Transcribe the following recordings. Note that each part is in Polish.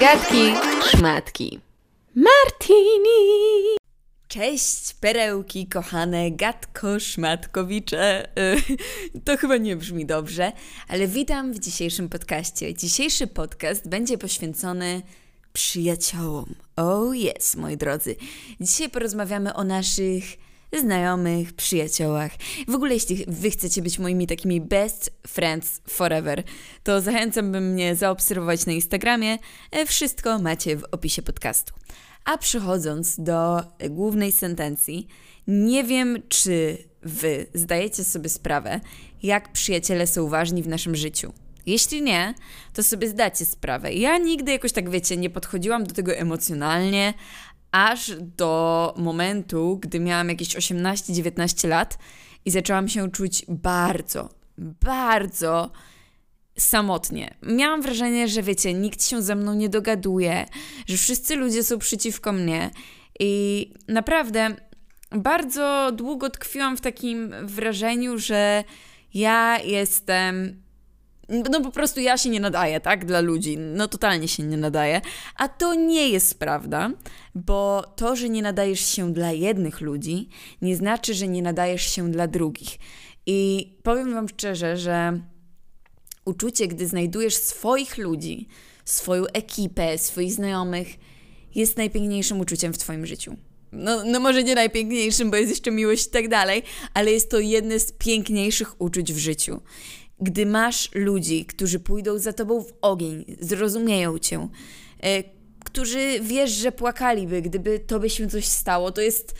Gadki, szmatki. Martini! Cześć, perełki, kochane gatko, szmatkowicze. To chyba nie brzmi dobrze, ale witam w dzisiejszym podcaście. Dzisiejszy podcast będzie poświęcony przyjaciołom. Oh yes, moi drodzy. Dzisiaj porozmawiamy o naszych znajomych, przyjaciołach. W ogóle, jeśli wy chcecie być moimi takimi best friends forever, to zachęcam, by mnie zaobserwować na Instagramie. E, wszystko macie w opisie podcastu. A przechodząc do głównej sentencji, nie wiem, czy wy zdajecie sobie sprawę, jak przyjaciele są ważni w naszym życiu. Jeśli nie, to sobie zdacie sprawę. Ja nigdy jakoś tak, wiecie, nie podchodziłam do tego emocjonalnie, aż do momentu, gdy miałam jakieś 18-19 lat i zaczęłam się czuć bardzo, bardzo samotnie. Miałam wrażenie, że wiecie, nikt się ze mną nie dogaduje, że wszyscy ludzie są przeciwko mnie i naprawdę bardzo długo tkwiłam w takim wrażeniu, że ja jestem no po prostu ja się nie nadaję, tak, dla ludzi. No totalnie się nie nadaję. A to nie jest prawda, bo to, że nie nadajesz się dla jednych ludzi, nie znaczy, że nie nadajesz się dla drugich. I powiem Wam szczerze, że uczucie, gdy znajdujesz swoich ludzi, swoją ekipę, swoich znajomych, jest najpiękniejszym uczuciem w Twoim życiu. No, no może nie najpiękniejszym, bo jest jeszcze miłość i tak dalej, ale jest to jedne z piękniejszych uczuć w życiu gdy masz ludzi, którzy pójdą za tobą w ogień, zrozumieją cię, e, którzy wiesz, że płakaliby, gdyby tobie się coś stało, to jest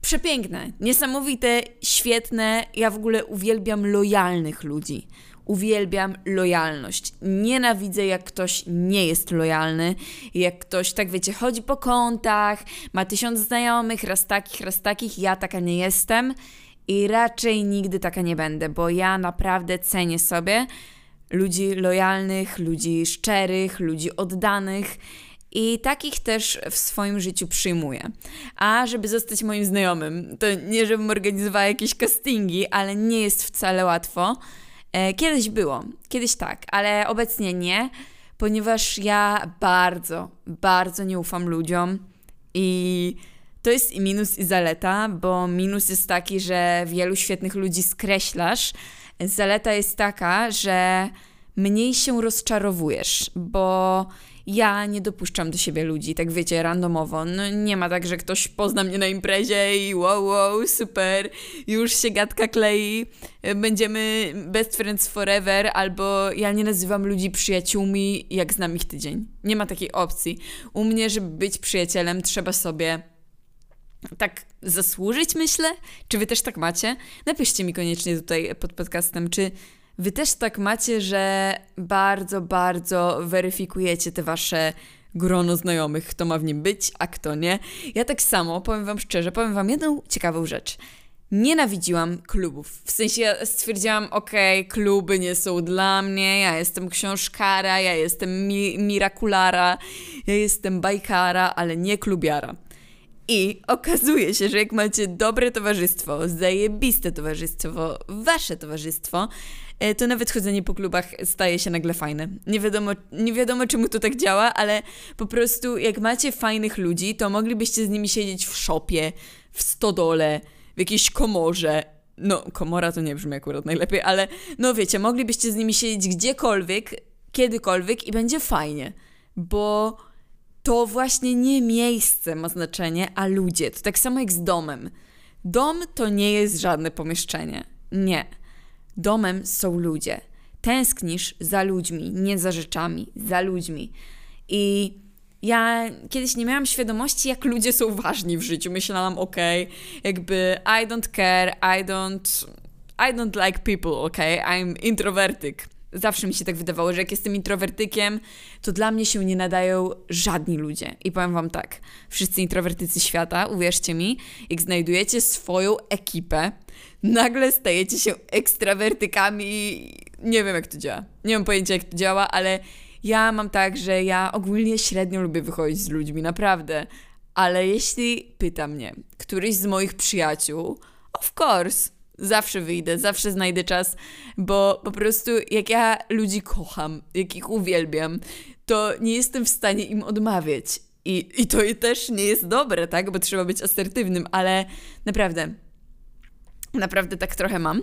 przepiękne, niesamowite, świetne. Ja w ogóle uwielbiam lojalnych ludzi. Uwielbiam lojalność. Nienawidzę, jak ktoś nie jest lojalny, jak ktoś, tak wiecie, chodzi po kątach, ma tysiąc znajomych, raz takich, raz takich. Ja taka nie jestem i raczej nigdy taka nie będę, bo ja naprawdę cenię sobie ludzi lojalnych, ludzi szczerych, ludzi oddanych. I takich też w swoim życiu przyjmuję. A żeby zostać moim znajomym, to nie żebym organizowała jakieś castingi, ale nie jest wcale łatwo. E, kiedyś było, kiedyś tak, ale obecnie nie, ponieważ ja bardzo, bardzo nie ufam ludziom i to jest i minus, i zaleta, bo minus jest taki, że wielu świetnych ludzi skreślasz. Zaleta jest taka, że mniej się rozczarowujesz, bo ja nie dopuszczam do siebie ludzi, tak wiecie, randomowo. No, nie ma tak, że ktoś pozna mnie na imprezie i wow, wow, super, już się gadka klei, będziemy best friends forever, albo ja nie nazywam ludzi przyjaciółmi, jak znam ich tydzień. Nie ma takiej opcji. U mnie, żeby być przyjacielem, trzeba sobie tak zasłużyć, myślę? Czy wy też tak macie? Napiszcie mi koniecznie tutaj pod podcastem, czy wy też tak macie, że bardzo, bardzo weryfikujecie te wasze grono znajomych, kto ma w nim być, a kto nie. Ja tak samo, powiem wam szczerze, powiem wam jedną ciekawą rzecz. Nienawidziłam klubów. W sensie ja stwierdziłam, okej, okay, kluby nie są dla mnie, ja jestem książkara, ja jestem mi mirakulara, ja jestem bajkara, ale nie klubiara. I okazuje się, że jak macie dobre towarzystwo, zajebiste towarzystwo, wasze towarzystwo, e, to nawet chodzenie po klubach staje się nagle fajne. Nie wiadomo, nie wiadomo czemu to tak działa, ale po prostu jak macie fajnych ludzi, to moglibyście z nimi siedzieć w szopie, w stodole, w jakiejś komorze. No, komora to nie brzmi akurat najlepiej, ale no wiecie, moglibyście z nimi siedzieć gdziekolwiek, kiedykolwiek i będzie fajnie, bo to właśnie nie miejsce ma znaczenie, a ludzie. To tak samo jak z domem. Dom to nie jest żadne pomieszczenie. Nie. Domem są ludzie. Tęsknisz za ludźmi, nie za rzeczami, za ludźmi. I ja kiedyś nie miałam świadomości, jak ludzie są ważni w życiu. Myślałam, okej, jakby I don't care, I don't, I don't like people, okay? I'm introwertyk. Zawsze mi się tak wydawało, że jak jestem introwertykiem, to dla mnie się nie nadają żadni ludzie. I powiem Wam tak, wszyscy introwertycy świata, uwierzcie mi, jak znajdujecie swoją ekipę, nagle stajecie się ekstrawertykami. Nie wiem, jak to działa. Nie mam pojęcia, jak to działa, ale ja mam tak, że ja ogólnie średnio lubię wychodzić z ludźmi, naprawdę. Ale jeśli pyta mnie któryś z moich przyjaciół, of course, Zawsze wyjdę, zawsze znajdę czas, bo po prostu jak ja ludzi kocham, jak ich uwielbiam, to nie jestem w stanie im odmawiać. I, I to też nie jest dobre, tak? Bo trzeba być asertywnym, ale naprawdę, naprawdę tak trochę mam.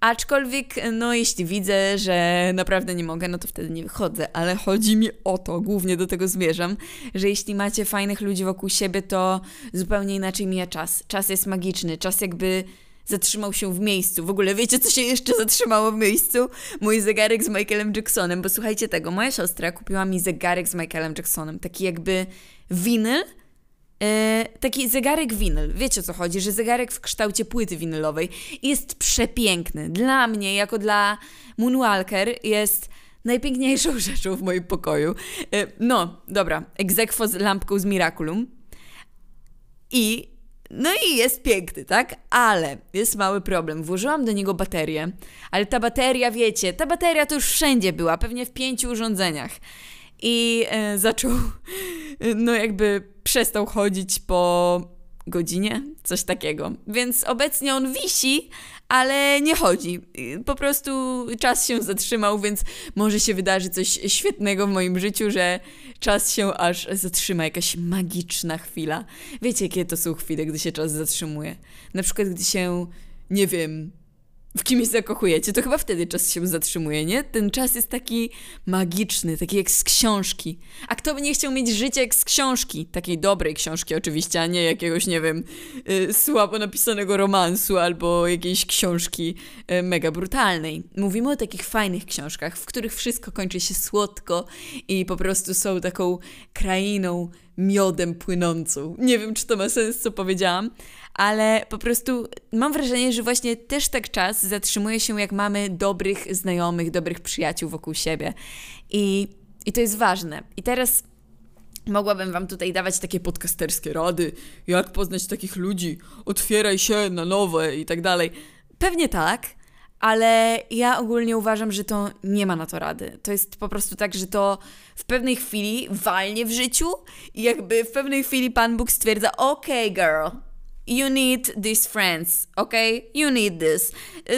Aczkolwiek, no jeśli widzę, że naprawdę nie mogę, no to wtedy nie wychodzę, ale chodzi mi o to, głównie do tego zmierzam, że jeśli macie fajnych ludzi wokół siebie, to zupełnie inaczej mija czas. Czas jest magiczny, czas jakby zatrzymał się w miejscu. W ogóle wiecie, co się jeszcze zatrzymało w miejscu? Mój zegarek z Michaelem Jacksonem, bo słuchajcie tego, moja siostra kupiła mi zegarek z Michaelem Jacksonem, taki jakby winyl, e, taki zegarek winyl. Wiecie o co chodzi, że zegarek w kształcie płyty winylowej jest przepiękny. Dla mnie, jako dla Moonwalker, jest najpiękniejszą rzeczą w moim pokoju. E, no, dobra, egzekwo z lampką z Miraculum. I no i jest piękny, tak? Ale jest mały problem. Włożyłam do niego baterię, ale ta bateria, wiecie, ta bateria to już wszędzie była, pewnie w pięciu urządzeniach. I e, zaczął, no jakby przestał chodzić po godzinie, coś takiego. Więc obecnie on wisi, ale nie chodzi. Po prostu czas się zatrzymał, więc może się wydarzy coś świetnego w moim życiu, że czas się aż zatrzyma, jakaś magiczna chwila. Wiecie, jakie to są chwile, gdy się czas zatrzymuje? Na przykład, gdy się, nie wiem, w kimś zakochujecie, to chyba wtedy czas się zatrzymuje, nie? Ten czas jest taki magiczny, taki jak z książki. A kto by nie chciał mieć życia jak z książki? Takiej dobrej książki oczywiście, a nie jakiegoś, nie wiem, y, słabo napisanego romansu albo jakiejś książki y, mega brutalnej. Mówimy o takich fajnych książkach, w których wszystko kończy się słodko i po prostu są taką krainą miodem płynącą. Nie wiem, czy to ma sens, co powiedziałam, ale po prostu mam wrażenie, że właśnie też tak czas zatrzymuje się, jak mamy dobrych znajomych, dobrych przyjaciół wokół siebie. I, i to jest ważne. I teraz mogłabym Wam tutaj dawać takie podcasterskie rady, jak poznać takich ludzi, otwieraj się na nowe i tak dalej. Pewnie tak, ale ja ogólnie uważam, że to nie ma na to rady. To jest po prostu tak, że to w pewnej chwili walnie w życiu i jakby w pewnej chwili Pan Bóg stwierdza, okej okay, girl, You need these friends, ok? You need this.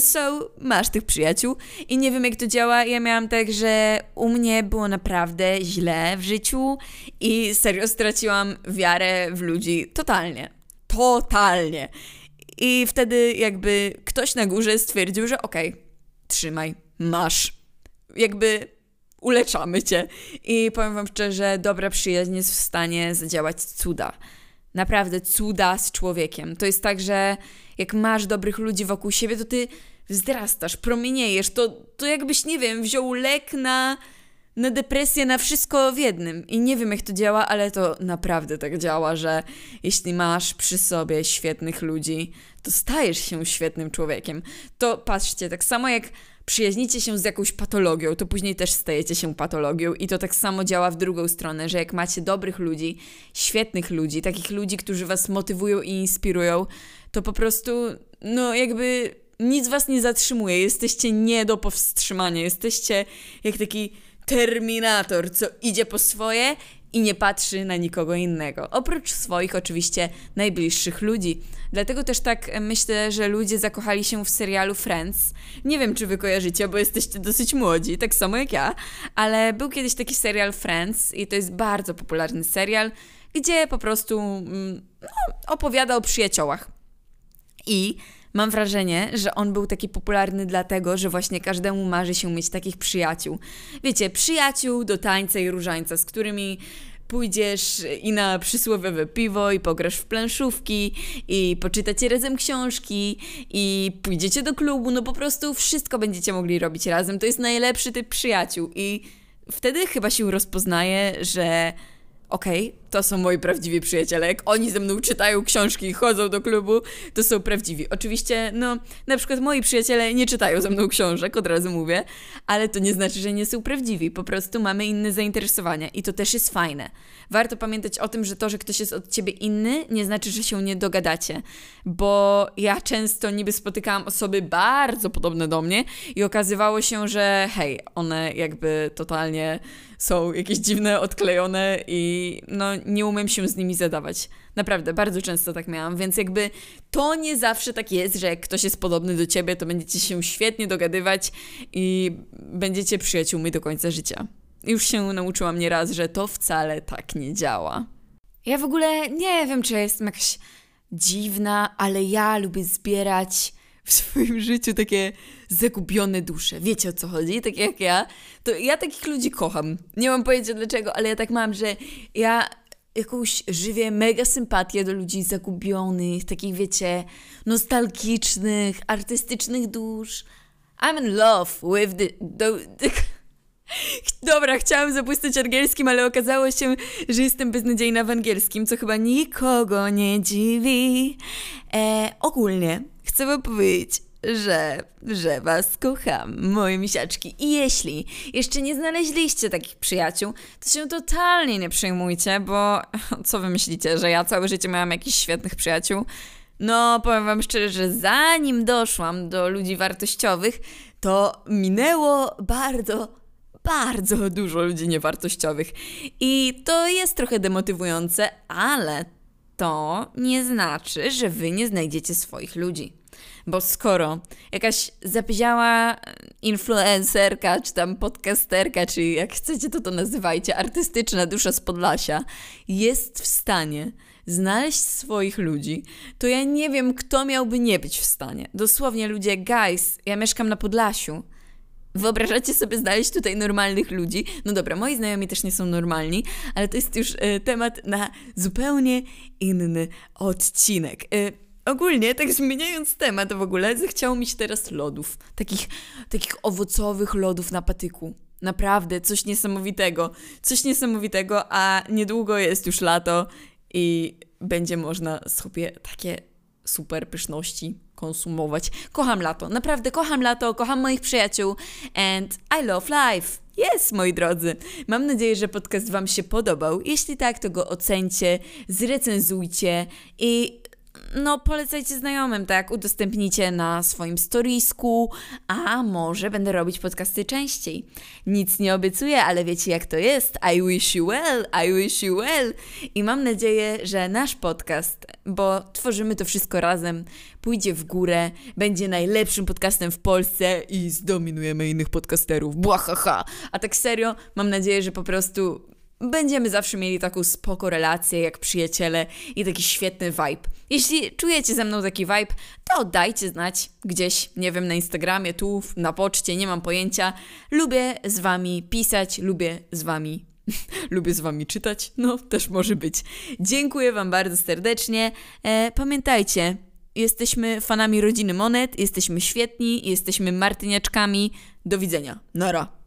So, masz tych przyjaciół. I nie wiem, jak to działa. Ja miałam tak, że u mnie było naprawdę źle w życiu i serio straciłam wiarę w ludzi totalnie. Totalnie. I wtedy jakby ktoś na górze stwierdził, że okay, trzymaj, masz. Jakby uleczamy cię. I powiem wam szczerze, dobra przyjaźń jest w stanie zadziałać cuda. Naprawdę cuda z człowiekiem. To jest tak, że jak masz dobrych ludzi wokół siebie, to ty wzrastasz, promieniejesz. To, to jakbyś, nie wiem, wziął lek na na depresję, na wszystko w jednym. I nie wiem, jak to działa, ale to naprawdę tak działa, że jeśli masz przy sobie świetnych ludzi, to stajesz się świetnym człowiekiem. To patrzcie, tak samo jak przyjaźnicie się z jakąś patologią, to później też stajecie się patologią i to tak samo działa w drugą stronę, że jak macie dobrych ludzi, świetnych ludzi, takich ludzi, którzy was motywują i inspirują, to po prostu, no jakby nic was nie zatrzymuje, jesteście nie do powstrzymania, jesteście jak taki terminator, co idzie po swoje i nie patrzy na nikogo innego. Oprócz swoich, oczywiście, najbliższych ludzi. Dlatego też tak myślę, że ludzie zakochali się w serialu Friends. Nie wiem, czy wy kojarzycie, bo jesteście dosyć młodzi, tak samo jak ja, ale był kiedyś taki serial Friends i to jest bardzo popularny serial, gdzie po prostu mm, no, opowiada o przyjaciołach. I Mam wrażenie, że on był taki popularny dlatego, że właśnie każdemu marzy się mieć takich przyjaciół. Wiecie, przyjaciół do tańca i różańca, z którymi pójdziesz i na przysłowiowe piwo, i pograsz w planszówki, i poczytacie razem książki, i pójdziecie do klubu, no po prostu wszystko będziecie mogli robić razem. To jest najlepszy typ przyjaciół i wtedy chyba się rozpoznaje, że okej, okay, to są moi prawdziwi przyjaciele. Jak oni ze mną czytają książki i chodzą do klubu, to są prawdziwi. Oczywiście, no, na przykład moi przyjaciele nie czytają ze mną książek, od razu mówię, ale to nie znaczy, że nie są prawdziwi. Po prostu mamy inne zainteresowania i to też jest fajne. Warto pamiętać o tym, że to, że ktoś jest od ciebie inny, nie znaczy, że się nie dogadacie. Bo ja często niby spotykałam osoby bardzo podobne do mnie i okazywało się, że hej, one jakby totalnie są jakieś dziwne, odklejone i no nie umiem się z nimi zadawać. Naprawdę, bardzo często tak miałam, więc jakby to nie zawsze tak jest, że jak ktoś jest podobny do ciebie, to będziecie się świetnie dogadywać i będziecie przyjaciółmi do końca życia. Już się nauczyłam nieraz, że to wcale tak nie działa. Ja w ogóle nie wiem, czy jestem jakaś dziwna, ale ja lubię zbierać w swoim życiu takie zagubione dusze. Wiecie o co chodzi? Tak jak ja. To ja takich ludzi kocham. Nie mam pojęcia dlaczego, ale ja tak mam, że ja jakąś żywię mega sympatię do ludzi zagubionych, takich wiecie, nostalgicznych, artystycznych dusz. I'm in love with the... the, the Dobra, chciałam zabłysnąć angielskim, ale okazało się, że jestem beznadziejna w angielskim, co chyba nikogo nie dziwi. E, ogólnie chcę wam powiedzieć, że, że was kocham, moje misiaczki. I jeśli jeszcze nie znaleźliście takich przyjaciół, to się totalnie nie przejmujcie, bo co wy myślicie, że ja całe życie miałam jakichś świetnych przyjaciół? No, powiem wam szczerze, że zanim doszłam do ludzi wartościowych, to minęło bardzo, bardzo dużo ludzi niewartościowych. I to jest trochę demotywujące, ale to nie znaczy, że wy nie znajdziecie swoich ludzi. Bo skoro jakaś zapiziała influencerka, czy tam podcasterka, czy jak chcecie to to nazywajcie, artystyczna dusza z Podlasia, jest w stanie znaleźć swoich ludzi, to ja nie wiem, kto miałby nie być w stanie. Dosłownie ludzie, guys, ja mieszkam na Podlasiu. Wyobrażacie sobie znaleźć tutaj normalnych ludzi? No dobra, moi znajomi też nie są normalni, ale to jest już e, temat na zupełnie inny odcinek. E, ogólnie, tak zmieniając temat w ogóle, zechciało mi się teraz lodów. Takich, takich owocowych lodów na patyku. Naprawdę, coś niesamowitego. Coś niesamowitego, a niedługo jest już lato i będzie można sobie takie super pyszności konsumować. Kocham lato, naprawdę kocham lato, kocham moich przyjaciół and I love life. Jest, moi drodzy. Mam nadzieję, że podcast Wam się podobał. Jeśli tak, to go ocencie, zrecenzujcie i no polecajcie znajomym, tak? Udostępnijcie na swoim storisku, a może będę robić podcasty częściej. Nic nie obiecuję, ale wiecie jak to jest. I wish you well, I wish you well. I mam nadzieję, że nasz podcast, bo tworzymy to wszystko razem, pójdzie w górę, będzie najlepszym podcastem w Polsce i zdominujemy innych podcasterów. Błahaha. A tak serio, mam nadzieję, że po prostu będziemy zawsze mieli taką spoko relację jak przyjaciele i taki świetny vibe. Jeśli czujecie ze mną taki vibe, to dajcie znać gdzieś, nie wiem, na Instagramie, tu, na poczcie, nie mam pojęcia. Lubię z wami pisać, lubię z wami lubię z wami czytać, no też może być. Dziękuję wam bardzo serdecznie. E, pamiętajcie, jesteśmy fanami rodziny Monet, jesteśmy świetni, jesteśmy martyniaczkami. Do widzenia. Nara.